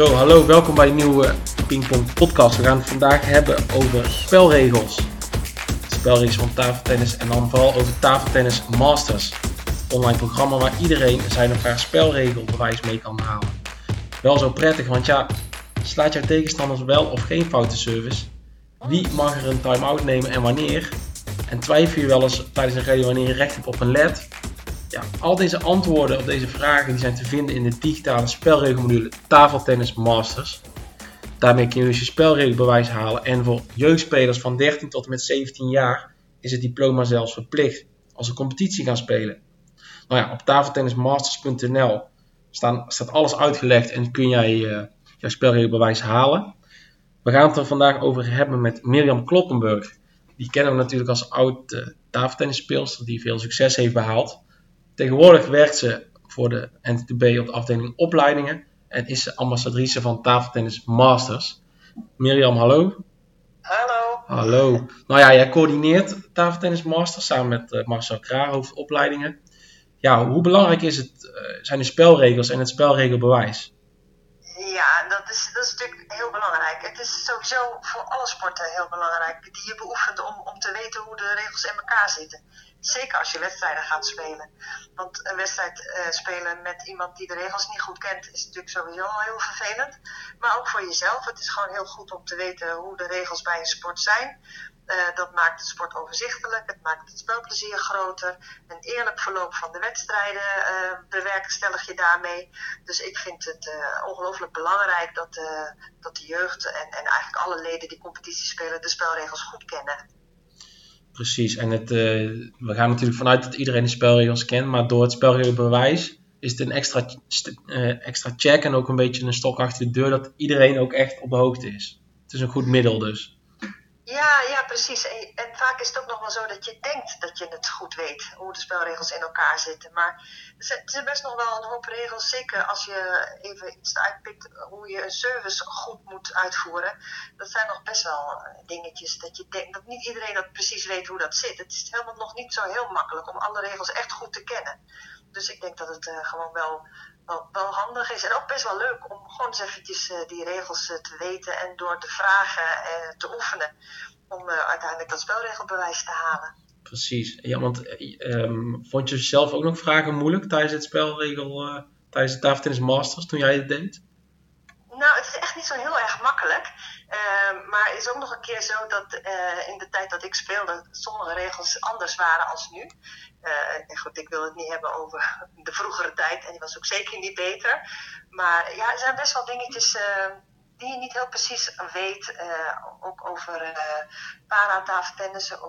Zo, hallo, welkom bij een nieuwe Pingpong podcast. We gaan het vandaag hebben over spelregels. Spelregels van tafeltennis en dan vooral over tafeltennis masters. Online programma waar iedereen zijn of haar spelregelbewijs mee kan halen. Wel zo prettig, want ja, slaat jouw tegenstanders wel of geen foute service? Wie mag er een time-out nemen en wanneer? En twijfel je wel eens tijdens een rally wanneer je recht hebt op een LED? Ja, al deze antwoorden op deze vragen die zijn te vinden in de digitale spelregelmodule Tafeltennis Masters. Daarmee kun je dus je spelregelbewijs halen en voor jeugdspelers van 13 tot en met 17 jaar is het diploma zelfs verplicht als ze competitie gaan spelen. Nou ja, op tafeltennismasters.nl staat alles uitgelegd en kun jij uh, jouw spelregelbewijs halen. We gaan het er vandaag over hebben met Mirjam Kloppenburg. Die kennen we natuurlijk als oud uh, tafeltennisspeelster die veel succes heeft behaald. Tegenwoordig werkt ze voor de NTB op de afdeling opleidingen en is ze ambassadrice van Tafeltennis Masters. Mirjam, hallo. Hallo. Hallo. Nou ja, jij coördineert Tafeltennis Masters samen met uh, Marcel Kraar, hoofdopleidingen. Ja, hoe belangrijk is het, uh, zijn de spelregels en het spelregelbewijs? Ja, dat is, dat is natuurlijk heel belangrijk. Het is sowieso voor alle sporten heel belangrijk die je beoefent om, om te weten hoe de regels in elkaar zitten. Zeker als je wedstrijden gaat spelen. Want een wedstrijd uh, spelen met iemand die de regels niet goed kent is natuurlijk sowieso al heel vervelend. Maar ook voor jezelf. Het is gewoon heel goed om te weten hoe de regels bij een sport zijn. Uh, dat maakt de sport overzichtelijk, het maakt het spelplezier groter. Een eerlijk verloop van de wedstrijden uh, bewerkstellig je daarmee. Dus ik vind het uh, ongelooflijk belangrijk dat, dat de jeugd en, en eigenlijk alle leden die competitie spelen de spelregels goed kennen. Precies, en het, we gaan natuurlijk vanuit dat iedereen de spelregels kent, maar door het spelregelbewijs is het een extra, extra check en ook een beetje een stok achter de deur dat iedereen ook echt op de hoogte is. Het is een goed middel dus. Ja, ja, precies. En, vaak is het ook nog wel zo dat je denkt dat je het goed weet hoe de spelregels in elkaar zitten. Maar er zijn, best nog wel een hoop regels, zeker als je even iets uitpikt hoe je een service goed moet uitvoeren. Dat zijn nog best wel dingetjes dat je denkt dat niet iedereen dat precies weet hoe dat zit. Het is helemaal nog niet zo heel makkelijk om alle regels echt goed te kennen. Dus ik denk dat het uh, gewoon wel wel, wel, handig is. En ook best wel leuk om gewoon eens eventjes uh, die regels uh, te weten en door te vragen en te oefenen. Om uiteindelijk dat spelregelbewijs te halen. Precies. Ja, want um, vond je zelf ook nog vragen moeilijk tijdens het spelregel, tijdens het tafeltennis masters toen jij het deed? Nou, het is echt niet zo heel erg makkelijk. Uh, maar het is ook nog een keer zo dat uh, in de tijd dat ik speelde, sommige regels anders waren als nu. Uh, en goed, ik wil het niet hebben over de vroegere tijd en die was ook zeker niet beter. Maar ja, er zijn best wel dingetjes die je niet heel precies weet. ook over paratafeltennissen,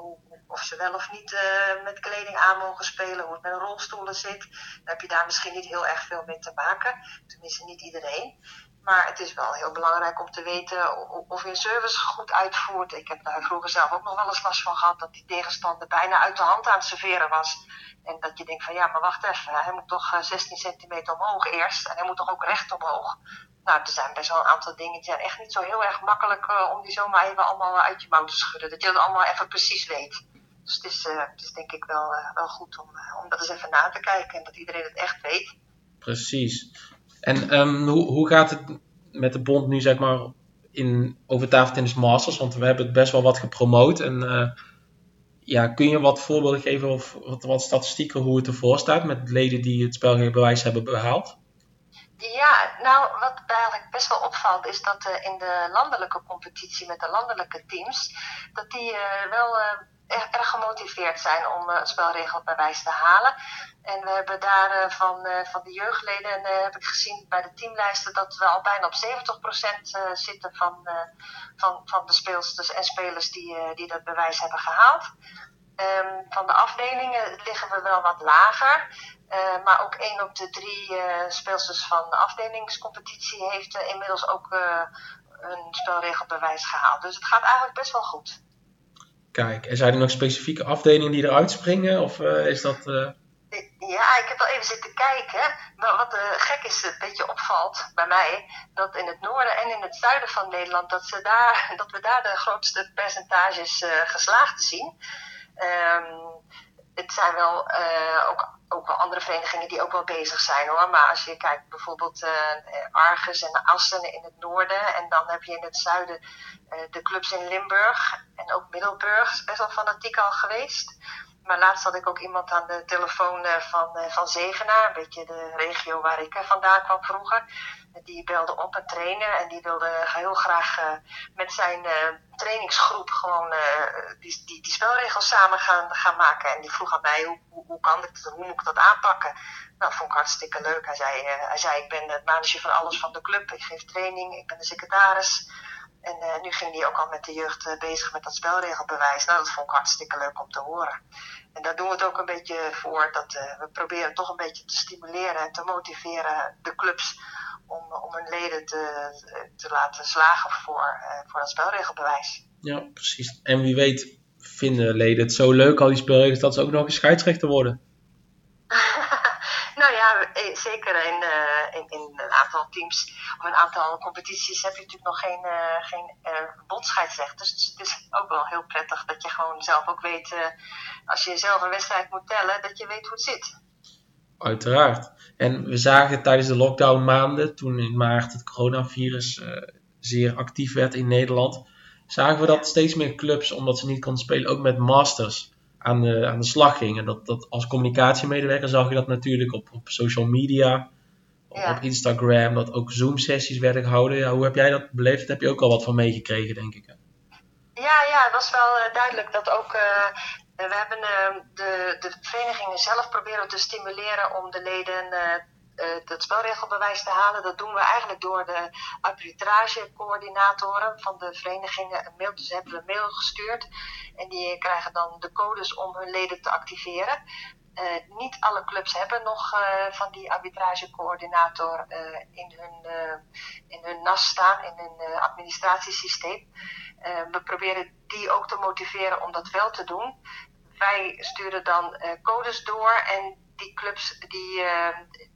of ze wel of niet met kleding aan mogen spelen, hoe het met rolstoelen zit. Dan heb je daar misschien niet heel erg veel mee te maken. Tenminste, niet iedereen. Maar het is wel heel belangrijk om te weten of je een service goed uitvoert. Ik heb daar vroeger zelf ook nog wel eens last van gehad dat die tegenstander bijna uit de hand aan het serveren was. En dat je denkt van ja, maar wacht even, hij moet toch 16 centimeter omhoog eerst en hij moet toch ook recht omhoog. Nou, er zijn best wel een aantal dingen die zijn echt niet zo heel erg makkelijk uh, om die zomaar even allemaal uit je mouw te schudden. Dat je dat allemaal even precies weet. Dus het is, het is denk ik wel, wel goed om, om dat eens even na te kijken en dat iedereen het echt weet. Precies. En um, hoe, hoe gaat het met de bond nu, zeg maar, in, over tafeltennis masters? Want we hebben het best wel wat gepromoot. En uh, ja, kun je wat voorbeelden geven of wat, statistieken hoe het ervoor staat met leden die het spelbewijs hebben behaald? Ja, nou, wat eigenlijk best wel opvalt is dat uh, in de landelijke competitie met de landelijke teams, dat die uh, wel erg, gemotiveerd zijn om het spelregelbewijs te halen. En we hebben daar uh, van, uh, van de jeugdleden, uh, heb ik gezien bij de teamlijsten, dat we al bijna op 70% zitten van, van, van de speelsters en spelers die, die dat bewijs hebben gehaald. Um, van de afdelingen liggen we wel wat lager. maar ook één op de drie speelsters van de afdelingscompetitie heeft inmiddels ook een spelregelbewijs gehaald. Dus het gaat eigenlijk best wel goed. Kijk, en zijn er nog specifieke afdelingen die eruit springen? Of is dat... Ja, ik heb wel even zitten kijken. Maar wat uh, gek is, een beetje opvalt bij mij, dat in het noorden en in het zuiden van Nederland, dat, ze daar, dat we daar de grootste percentages geslaagd zien. Um, het zijn wel ook ook wel andere verenigingen die ook wel bezig zijn hoor. Maar als je kijkt bijvoorbeeld uh, Argus en Assen in het noorden. En dan heb je in het zuiden uh, de clubs in Limburg. En ook Middelburg is best wel fanatiek al geweest. Maar laatst had ik ook iemand aan de telefoon uh, van, van Zevenaar. Een beetje de regio waar ik vandaan kwam vroeger. Die belde op, een trainer. En die wilde heel graag met zijn trainingsgroep gewoon die, die, die spelregels samen gaan, gaan maken. En die vroeg aan mij hoe hoe, hoe kan ik dat, hoe moet ik dat aanpakken? Nou, vond ik hartstikke leuk. Hij zei, hij zei, ik ben het manager van alles van de club. Ik geef training, ik ben de secretaris. En uh, nu ging hij ook al met de jeugd uh, bezig met dat spelregelbewijs. Nou, dat vond ik hartstikke leuk om te horen. En daar doen we het ook een beetje voor. Dat we proberen toch een beetje te stimuleren en te motiveren de clubs om, om hun leden te, te laten slagen voor, voor dat spelregelbewijs. Ja, precies. En wie weet vinden leden het zo leuk, al die spelregels, dat ze ook nog een scheidsrechter worden? Nou ja, eh, zeker in, uh, in, in, een aantal teams of een aantal competities heb je natuurlijk nog geen, uh, geen uh, bondscheidsrechters. Dus het is ook wel heel prettig dat je gewoon zelf ook weet, als je zelf een wedstrijd moet tellen, dat je weet hoe het zit. Uiteraard. En we zagen tijdens de lockdown maanden, toen in maart het coronavirus zeer actief werd in Nederland, zagen we dat steeds meer clubs, omdat ze niet konden spelen, ook met masters aan de, aan de slag gingen. Dat, dat als communicatiemedewerker zag je dat natuurlijk op, op social media, op Instagram, dat ook Zoom-sessies werden gehouden. Ja, hoe heb jij dat beleefd? Daar heb je ook al wat van meegekregen, denk ik. Ja, ja, het was wel uh, duidelijk dat ook. Uh, we hebben uh, de, de verenigingen zelf proberen te stimuleren om de leden het spelregelbewijs te halen. Dat doen we eigenlijk door de arbitragecoördinatoren van de verenigingen een mail. Dus hebben we een mail gestuurd. En die krijgen dan de codes om hun leden te activeren. Uh, niet alle clubs hebben nog uh, van die arbitragecoördinator in, hun, in hun NAS staan, in hun administratiesysteem. we proberen die ook te motiveren om dat wel te doen. Wij sturen dan codes door en die clubs die,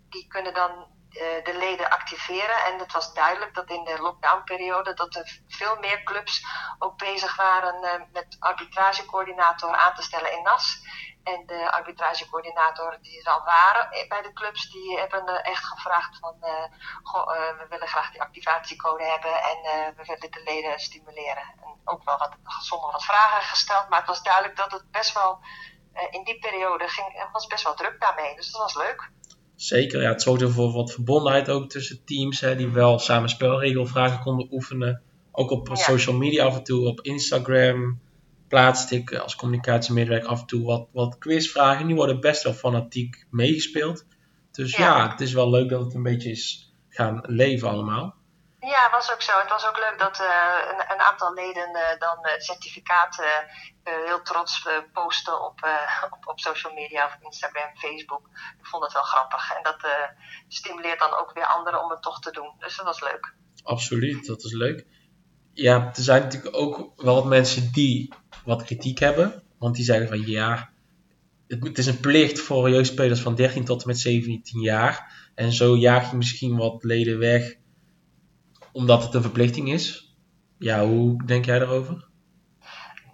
die kunnen dan uh, de leden activeren. En het was duidelijk dat in de lockdownperiode dat er veel meer clubs ook bezig waren uh, met arbitragecoördinator aan te stellen in NAS. En de arbitragecoördinator die er al waren bij de clubs, die hebben echt gevraagd van we willen graag die activatiecode hebben en we willen de leden stimuleren. En ook wel wat, sommige wat vragen gesteld, maar het was duidelijk dat het best wel in die periode ging, was best wel druk daarmee. Dus dat was leuk. Zeker, ja, het zorgde voor wat verbondenheid ook tussen teams hè, die wel samen spelregelvragen konden oefenen. Ook op social media af en toe, op Instagram plaatste ik als communicatiemedewerker af en toe wat, wat quizvragen. Die worden best wel fanatiek meegespeeld. Dus ja. ja. het is wel leuk dat het een beetje is gaan leven allemaal. Ja, was ook zo. Het was ook leuk dat uh, een, een, aantal leden uh, dan het certificaat uh, heel trots posten op, op, op, social media of Instagram, Facebook. Ik vond het wel grappig. En dat stimuleert dan ook weer anderen om het toch te doen. Dus dat was leuk. Absoluut, dat is leuk. Ja, er zijn natuurlijk ook wel wat mensen die wat kritiek hebben. Want die zeggen van ja, het, het is een plicht voor jeugdspelers van 13 tot en met 17 jaar. En zo jaag je misschien wat leden weg omdat het een verplichting is. Ja, hoe denk jij daarover?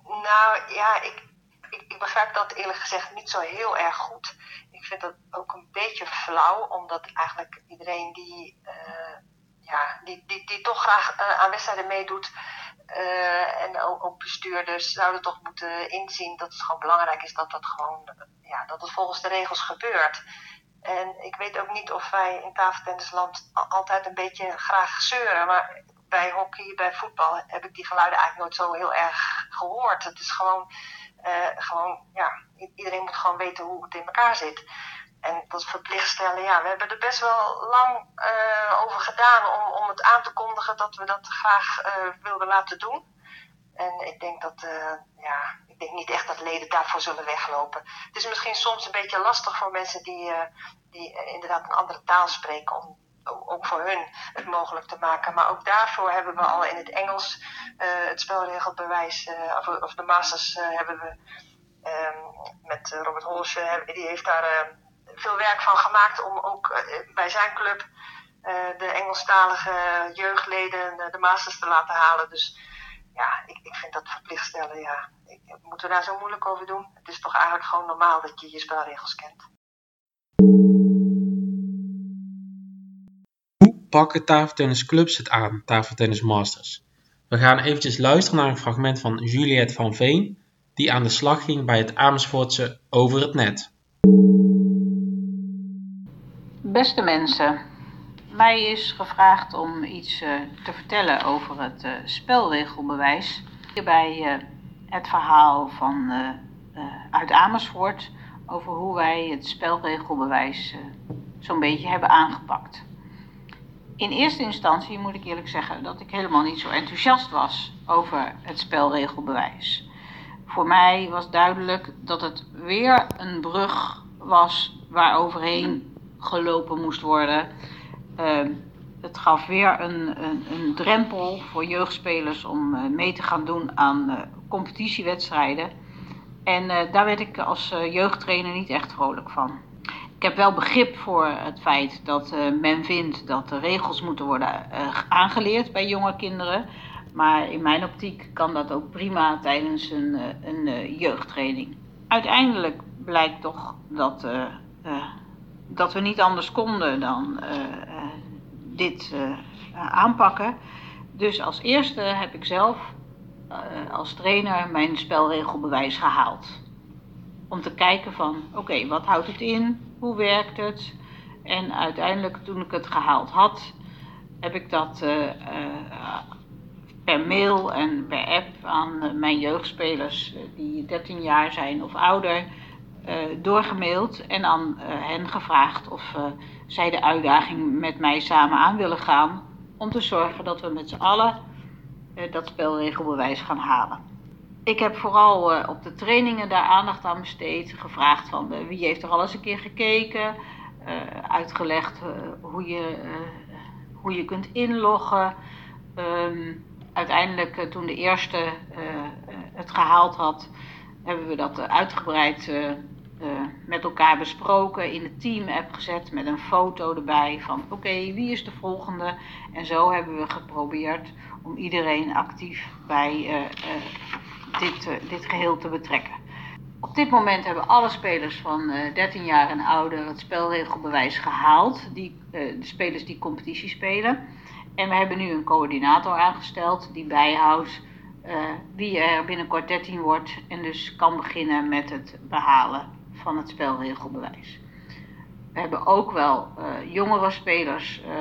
Nou ja, ik, ik, begrijp dat eerlijk gezegd niet zo heel erg goed. Ik vind dat ook een beetje flauw, omdat eigenlijk iedereen die, uh, ja, die, die, die toch graag uh, aan wedstrijden meedoet. Uh, en ook, ook, bestuurders zouden toch moeten inzien dat het gewoon belangrijk is dat dat gewoon, ja, dat het volgens de regels gebeurt. En ik weet ook niet of wij in tafeltennisland altijd een beetje graag zeuren. Maar bij hockey, bij voetbal heb ik die geluiden eigenlijk nooit zo heel erg gehoord. Het is gewoon, uh, gewoon ja, iedereen moet gewoon weten hoe het in elkaar zit. En dat verplicht stellen, ja, we hebben er best wel lang uh, over gedaan om, om het aan te kondigen dat we dat graag uh, wilden laten doen. En ik denk dat, ja, denk niet echt dat leden daarvoor zullen weglopen. Het is misschien soms een beetje lastig voor mensen die, uh, die uh, inderdaad een andere taal spreken, om ook voor hun het mogelijk te maken. Maar ook daarvoor hebben we al in het Engels uh, het spelregelbewijs, of, of, de masters hebben we um, met Robert Holsje, die heeft daar veel werk van gemaakt om ook bij zijn club de Engelstalige jeugdleden de masters te laten halen. Dus ja, ik, ik vind dat verplicht stellen, ja. Moeten we daar zo moeilijk over doen? Het is toch eigenlijk gewoon normaal dat je je spelregels kent. Hoe pakken tafeltennisclubs het aan, tafeltennis masters? We gaan eventjes luisteren naar een fragment van Juliette van Veen, die aan de slag ging bij het Amersfoortse Over het Net. Beste mensen, mij is gevraagd om iets uh, te vertellen over het uh, spelregelbewijs. Bij uh, het verhaal van, uit Amersfoort over hoe wij het spelregelbewijs zo'n beetje hebben aangepakt. In eerste instantie moet ik eerlijk zeggen dat ik helemaal niet zo enthousiast was over het spelregelbewijs. Voor mij was duidelijk dat het weer een brug was waar overheen gelopen moest worden. Uh, het gaf weer een, een, een, drempel voor jeugdspelers om uh, mee te gaan doen aan uh, competitiewedstrijden. En uh, daar werd ik als jeugdtrainer niet echt vrolijk van. Ik heb wel begrip voor het feit dat men vindt dat de regels moeten worden aangeleerd bij jonge kinderen. Maar in mijn optiek kan dat ook prima tijdens een, een jeugdtraining. Uiteindelijk blijkt toch dat dat we niet anders konden dan dit uh, aanpakken. Dus als eerste heb ik zelf uh, als trainer mijn spelregelbewijs gehaald. Om te kijken van, oké, wat houdt het in? Hoe werkt het? En uiteindelijk toen ik het gehaald had, heb ik dat per mail en per app aan mijn jeugdspelers die 13 jaar zijn of ouder doorgemaild en aan uh, hen gevraagd of uh, zij de uitdaging met mij samen aan willen gaan. Om te zorgen dat we met z'n allen dat spelregelbewijs gaan halen. Ik heb vooral op de trainingen daar aandacht aan besteed. Gevraagd van wie heeft er al eens een keer gekeken. uitgelegd hoe, je, hoe je kunt inloggen. Um, uiteindelijk toen de eerste het gehaald had hebben we dat uitgebreid uh, uh, met elkaar besproken, in de team-app gezet met een foto erbij van oké, wie is de volgende? En zo hebben we geprobeerd om iedereen actief bij dit, dit geheel te betrekken. Op dit moment hebben alle spelers van 13 jaar en ouder het spelregelbewijs gehaald, die, de spelers die competitie spelen. En we hebben nu een coördinator aangesteld die bijhoudt wie er binnenkort 13 wordt en dus kan beginnen met het behalen van het spelregelbewijs. We hebben ook wel uh, jongere spelers uh,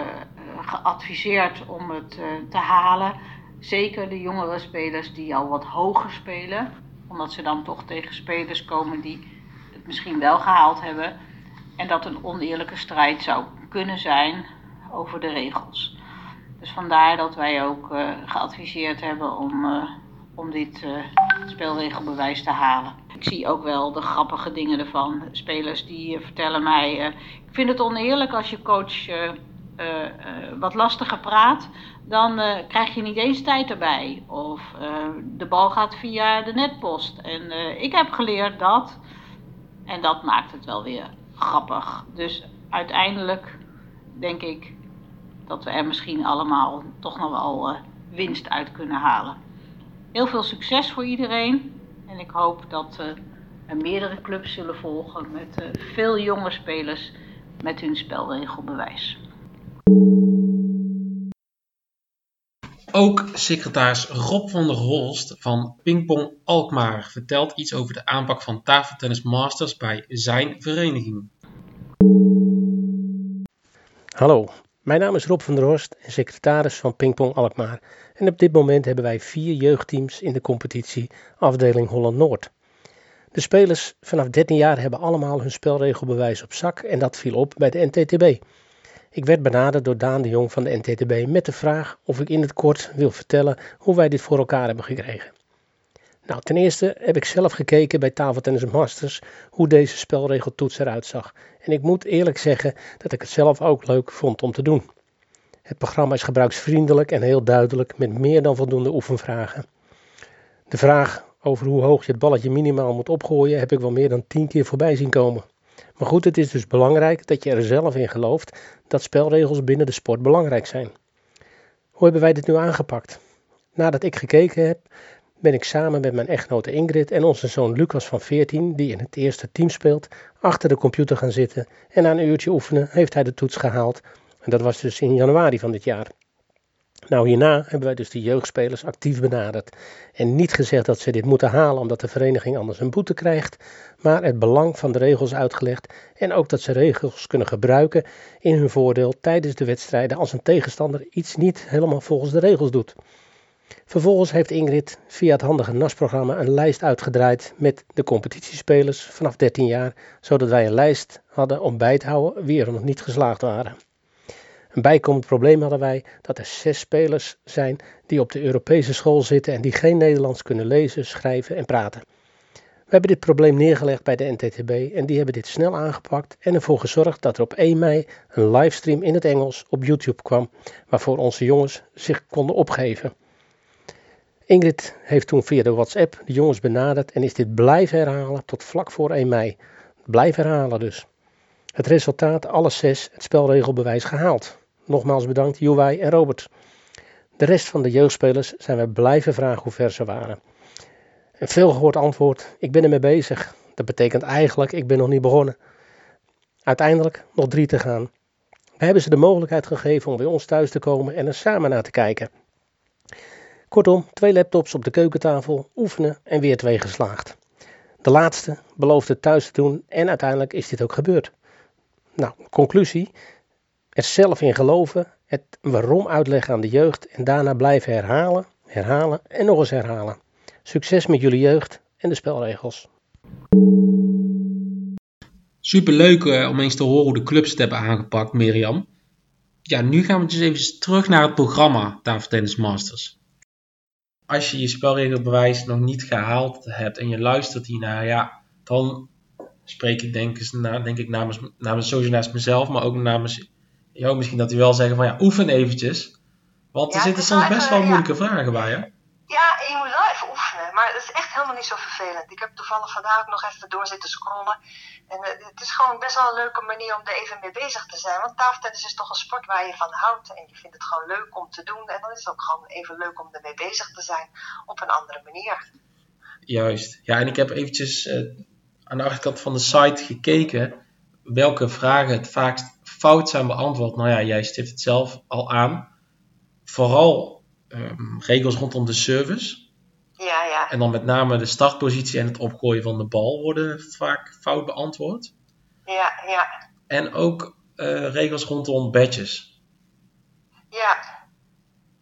geadviseerd om het te halen. Zeker de jongere spelers die al wat hoger spelen, omdat ze dan toch tegen spelers komen die het misschien wel gehaald hebben. En dat een oneerlijke strijd zou kunnen zijn over de regels. Dus vandaar dat wij ook uh, geadviseerd hebben om, uh, om dit uh, spelregelbewijs te halen. Ik zie ook wel de grappige dingen ervan. Spelers die vertellen mij: Ik vind het oneerlijk als je coach wat lastiger praat, dan krijg je niet eens tijd erbij. Of de bal gaat via de netpost. En ik heb geleerd dat. En dat maakt het wel weer grappig. Dus uiteindelijk denk ik dat we er misschien allemaal toch nog wel uh, winst uit kunnen halen. Heel veel succes voor iedereen en ik hoop dat uh, er meerdere clubs zullen volgen met uh, veel jonge spelers met hun spelregelbewijs. Ook secretaris Rob van der Holst van Pingpong Alkmaar vertelt iets over de aanpak van tafeltennis masters bij zijn vereniging. Hallo, mijn naam is Rob van der Horst en secretaris van Pingpong Alkmaar. En op dit moment hebben wij vier jeugdteams in de competitie afdeling Holland-Noord. De spelers vanaf 13 jaar hebben allemaal hun spelregelbewijs op zak en dat viel op bij de NTTB. Ik werd benaderd door Daan de Jong van de NTTB met de vraag of ik in het kort wil vertellen hoe wij dit voor elkaar hebben gekregen. Nou, ten eerste heb ik zelf gekeken bij Tafeltennis Masters hoe deze spelregeltoets eruit zag. En ik moet eerlijk zeggen dat ik het zelf ook leuk vond om te doen. Het programma is gebruiksvriendelijk en heel duidelijk met meer dan voldoende oefenvragen. De vraag over hoe hoog je het balletje minimaal moet opgooien heb ik wel meer dan tien keer voorbij zien komen. Maar goed, het is dus belangrijk dat je er zelf in gelooft dat spelregels binnen de sport belangrijk zijn. Hoe hebben wij dit nu aangepakt? Nadat ik gekeken heb, ben ik samen met mijn echtgenote Ingrid en onze zoon Lucas van 14, die in het eerste team speelt, achter de computer gaan zitten en na een uurtje oefenen heeft hij de toets gehaald. En dat was dus in januari van dit jaar. Nou, hierna hebben wij dus de jeugdspelers actief benaderd. En niet gezegd dat ze dit moeten halen omdat de vereniging anders een boete krijgt, maar het belang van de regels uitgelegd en ook dat ze regels kunnen gebruiken in hun voordeel tijdens de wedstrijden als een tegenstander iets niet helemaal volgens de regels doet. Vervolgens heeft Ingrid via het handige NAS-programma een lijst uitgedraaid met de competitiespelers vanaf 13 jaar, zodat wij een lijst hadden om bij te houden wie er nog niet geslaagd waren. Een bijkomend probleem hadden wij dat er zes spelers zijn die op de Europese school zitten en die geen Nederlands kunnen lezen, schrijven en praten. We hebben dit probleem neergelegd bij de NTTB en die hebben dit snel aangepakt en ervoor gezorgd dat er op 1 mei een livestream in het Engels op YouTube kwam, waarvoor onze jongens zich konden opgeven. Ingrid heeft toen via de WhatsApp de jongens benaderd en is dit blijven herhalen tot vlak voor 1 mei. Blijf herhalen dus. Het resultaat, alle zes, het spelregelbewijs gehaald. Nogmaals bedankt Juwai en Robert. De rest van de jeugdspelers zijn we blijven vragen hoe ver ze waren. Een veelgehoord antwoord, ik ben ermee bezig. Dat betekent eigenlijk, ik ben nog niet begonnen. Uiteindelijk nog drie te gaan. We hebben ze de mogelijkheid gegeven om bij ons thuis te komen en er samen naar te kijken. Kortom, twee laptops op de keukentafel, oefenen en weer twee geslaagd. De laatste beloofde thuis te doen en uiteindelijk is dit ook gebeurd. Nou, conclusie. Er zelf in geloven, het waarom uitleggen aan de jeugd en daarna blijven herhalen, herhalen en nog eens herhalen. Succes met jullie jeugd en de spelregels. Super leuk uh, om eens te horen hoe de clubs het hebben aangepakt, Mirjam. Ja, nu gaan we dus even terug naar het programma Tafeltennis Masters. Als je je spelregelbewijs nog niet gehaald hebt en je luistert hiernaar, ja, dan spreek ik denk, denk ik namens, namens sowieso naast mezelf, maar ook namens jou misschien dat hij wel zeggen van ja, oefen eventjes. Want er zitten soms best wel moeilijke vragen bij, hè? Ja, je moet oefenen. Maar het is echt helemaal niet zo vervelend. Ik heb toevallig vandaag nog even door zitten scrollen. En uh, het is gewoon best wel een leuke manier om er even mee bezig te zijn. Want tafeltennis is toch een sport waar je van houdt. En je vindt het gewoon leuk om te doen. En dan is het ook gewoon even leuk om ermee bezig te zijn. Op een andere manier. Juist. Ja, en ik heb eventjes uh, aan de achterkant van de site gekeken. Welke vragen het vaakst fout zijn beantwoord. Nou ja, jij stipt het zelf al aan. Vooral um, regels rondom de service. Ja. En dan met name de startpositie en het opgooien van de bal worden vaak fout beantwoord. Ja, ja. En ook uh, regels rondom badges. Ja.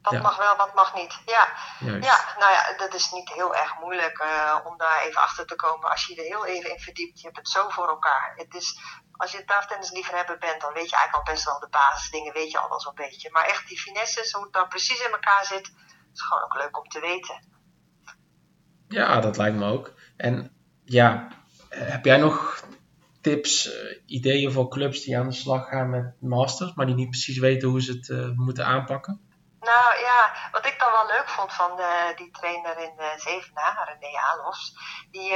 Wat ja. mag wel, wat mag niet. Ja. ja, nou ja, dat is niet heel erg moeilijk uh, om daar even achter te komen. Als je er heel even in verdiept, je hebt het zo voor elkaar. Het is, als je tafeltennisliefhebber bent, dan weet je eigenlijk al best wel de basisdingen, weet je al wel zo'n beetje. Maar echt die finesses, hoe het dan precies in elkaar zit, is gewoon ook leuk om te weten. Ja, dat lijkt me ook. En ja, heb jij nog tips, uh, ideeën voor clubs die aan de slag gaan met masters, maar die niet precies weten hoe ze het uh, moeten aanpakken? Nou ja, wat ik dan wel leuk vond van die trainer in uh, Zevenaar, René Alofs, die,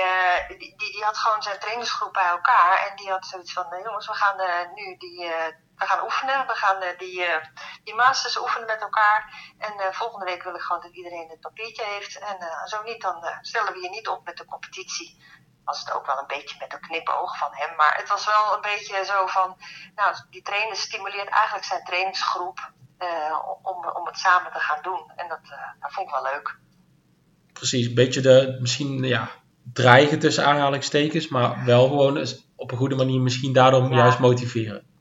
die, die, die, had gewoon zijn trainingsgroep bij elkaar en die had zoiets van, jongens, we gaan nu die, we gaan oefenen, we gaan die, die masters oefenen met elkaar en volgende week wil ik gewoon dat iedereen het papiertje heeft en zo niet, dan stellen we je niet op met de competitie was het ook wel een beetje met een knipoog van hem. Maar het was wel een beetje zo van, nou, die trainer stimuleert eigenlijk zijn trainingsgroep om, om het samen te gaan doen. En dat, dat vond ik wel leuk. Precies, een beetje de, misschien ja, dreigen tussen aanhalingstekens, maar wel gewoon op een goede manier misschien daardoor ja. juist motiveren.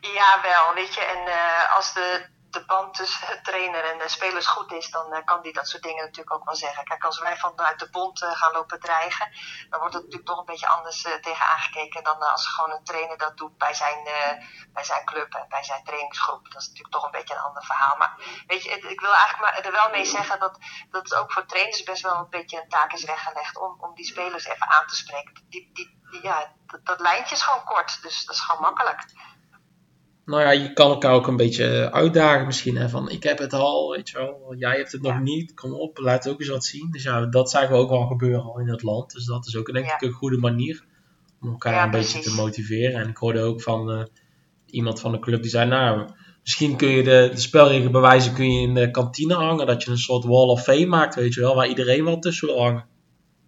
Ja, wel, weet je. En uh, als de de band tussen trainer en de spelers goed is, dan uh, kan die dat soort dingen natuurlijk ook wel zeggen. Kijk, als wij vanuit de bond uh, gaan lopen dreigen, dan wordt het natuurlijk toch een beetje anders tegen aangekeken dan als gewoon een trainer dat doet bij zijn, bij zijn club en bij zijn trainingsgroep. Dat is natuurlijk toch een beetje een ander verhaal. Maar weet je, ik wil eigenlijk maar er wel mee zeggen dat, dat het ook voor trainers best wel een beetje een taak is weggelegd om, om die spelers even aan te spreken. Die, die, die ja, dat, dat lijntje is gewoon kort, dus dat is gewoon makkelijk nou ja, je kan elkaar ook een beetje uitdagen misschien. Hè, van ik heb het al, weet je wel, jij hebt het nog niet, kom op, laat ook eens wat zien. Dus ja, dat zagen we ook wel gebeuren al in het land. Dus dat is ook denk ik een goede manier om elkaar ja, een precies. beetje te motiveren. En ik hoorde ook van uh, iemand van de club die zei, nou, Misschien kun je de, de spelregelbewijzen kun je in de kantine hangen. Dat je een soort wall of fame maakt, weet je wel. Waar iedereen wel tussen wil hangen.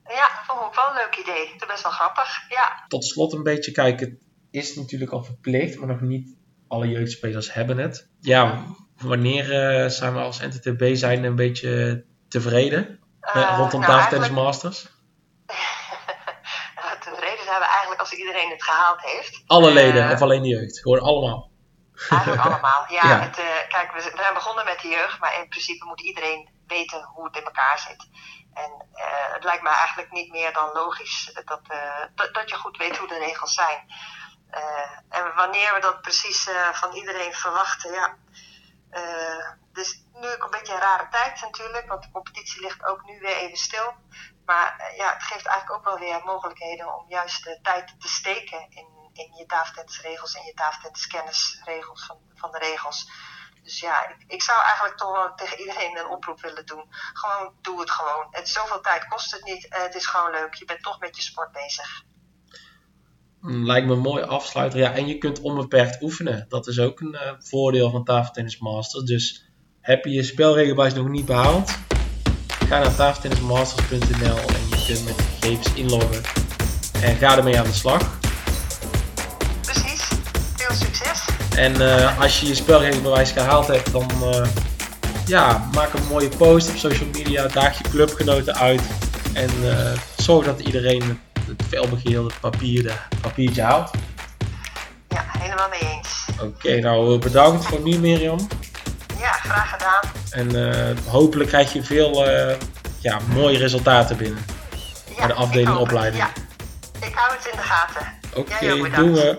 Ja, dat vond ik ook wel een leuk idee. Dat is best wel grappig, ja. Tot slot een beetje kijken. Het is natuurlijk al verplicht, maar nog niet alle jeugdspelers hebben het. Ja, wanneer eh, zijn we als NTTB zijn een beetje tevreden uh, rondom nou, eigenlijk- Masters? Tevreden zijn we eigenlijk als iedereen het gehaald heeft. Alle leden Eh, of alleen de jeugd? Gewoon allemaal. Eigenlijk allemaal. Ja, Ja. Het, eh, kijk, we, zijn begonnen met de jeugd, maar in principe moet iedereen weten hoe het in elkaar zit. En eh, het lijkt me eigenlijk niet meer dan logisch dat, eh, dat, dat je goed weet hoe de regels zijn. Eh, en wanneer we dat precies eh, van iedereen verwachten, ja. Eh, dus nu ook een beetje een rare tijd natuurlijk, want de competitie ligt ook nu weer even stil. Maar ja, het geeft eigenlijk ook wel weer mogelijkheden om juist de tijd te steken in, in je tafeltennisregels en je tafeltenniskennisregels van, van de regels. Dus ja, ik, ik zou eigenlijk toch wel tegen iedereen een oproep willen doen. Gewoon, doe het gewoon. Het, zoveel tijd kost het niet. het is gewoon leuk. Je bent toch met je sport bezig. Mm, Lijkt me een mooi afsluiter. Ja, en je kunt onbeperkt oefenen. Dat is ook een eh, voordeel van Tafeltennis Masters. Dus heb je je spelregelbuis nog niet behaald? Ga naar tafeltennismasters.nl en je kunt met de gegevens inloggen. En ga ermee aan de slag. Precies. Veel succes. En eh, als je je spelregelbewijs gehaald hebt, dan eh, ja, maak een mooie post op social media. Daag je clubgenoten uit. En eh, zorg dat iedereen het, het felbegeerde papier, papiertje haalt. Ja, helemaal mee eens. Oké, nou bedankt voor nu Mirjam. Ja, graag gedaan. En eh, hopelijk krijg je veel eh, ja, mooie resultaten binnen. Ja, Bij de afdeling opleiding. Ja, ik hou het in de gaten. Oké, bedankt. doen we.